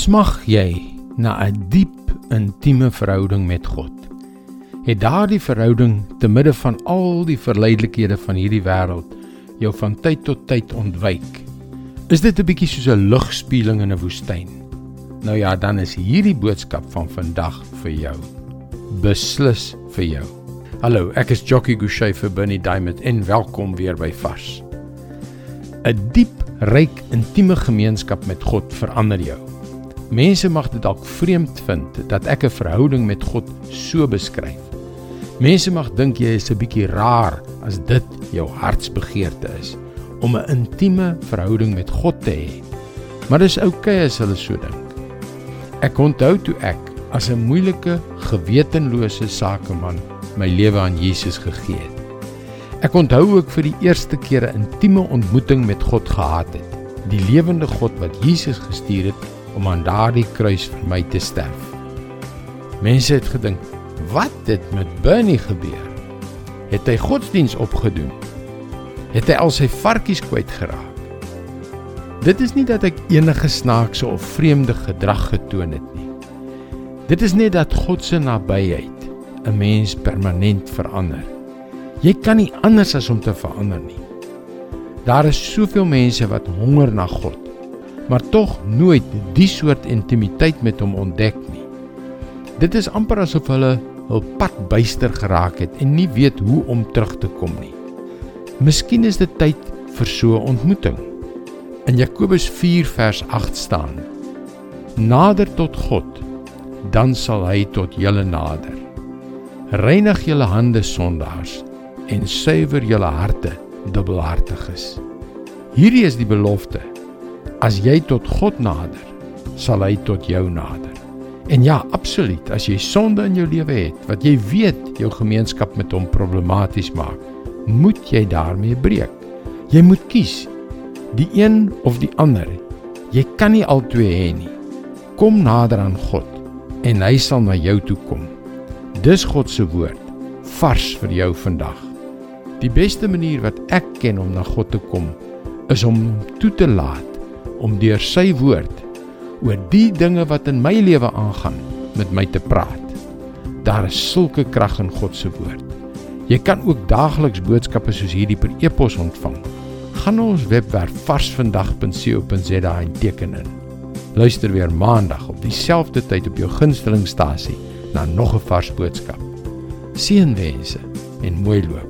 Smag jy na 'n diep intieme verhouding met God? Het daardie verhouding te midde van al die verleidelikhede van hierdie wêreld jou van tyd tot tyd ontwyk? Is dit 'n bietjie soos 'n lugspieeling in 'n woestyn? Nou ja, dan is hierdie boodskap van vandag vir jou. Beslis vir jou. Hallo, ek is Jockey Gouchee vir Bernie Diamond en welkom weer by Vars. 'n Diep, ryk, intieme gemeenskap met God verander jou. Mense mag dit dalk vreemd vind dat ek 'n verhouding met God so beskryf. Mense mag dink jy is 'n bietjie raar as dit jou hartsbegeerte is om 'n intieme verhouding met God te hê. Maar dis oukei okay as hulle so dink. Ek onthou toe ek as 'n moeilike, gewetenlose sakeman my lewe aan Jesus gegee het. Ek onthou ook vir die eerste keer 'n intieme ontmoeting met God gehad het. Die lewende God wat Jesus gestuur het om aan daardie kruis vir my te sterf. Mense het gedink, wat het met Bernie gebeur? Het hy godsdiens opgedoen? Het hy al sy varkies kwyt geraak? Dit is nie dat ek enige snaakse of vreemde gedrag getoon het nie. Dit is net dat God se nabyheid 'n mens permanent verander. Jy kan nie anders as om te verander nie. Daar is soveel mense wat honger na God maar tog nooit die soort intimiteit met hom ontdek nie. Dit is amper asof hulle hul pad byster geraak het en nie weet hoe om terug te kom nie. Miskien is dit tyd vir so 'n ontmoeting. In Jakobus 4 vers 8 staan: Nader tot God, dan sal hy tot julle nader. Reinig julle hande sondaars en suiwer julle harte dubbelhartiges. Hierdie is die belofte As jy tot God nader, sal hy tot jou nader. En ja, absoluut, as jy sonde in jou lewe het wat jy weet jou gemeenskap met hom problematies maak, moet jy daarmee breek. Jy moet kies die een of die ander. Jy kan nie albei hê nie. Kom nader aan God en hy sal na jou toe kom. Dis God se woord vars vir jou vandag. Die beste manier wat ek ken om na God te kom, is om toe te laat om deur sy woord oor die dinge wat in my lewe aangaan met my te praat. Daar is sulke krag in God se woord. Jy kan ook daagliks boodskappe soos hierdie per e-pos ontvang. Gaan na ons webwerf varsvandag.co.za en teken in. Luister weer maandag op dieselfde tyd op jou gunstelingstasie na nog 'n vars boodskap. Seënwense en mooi loop.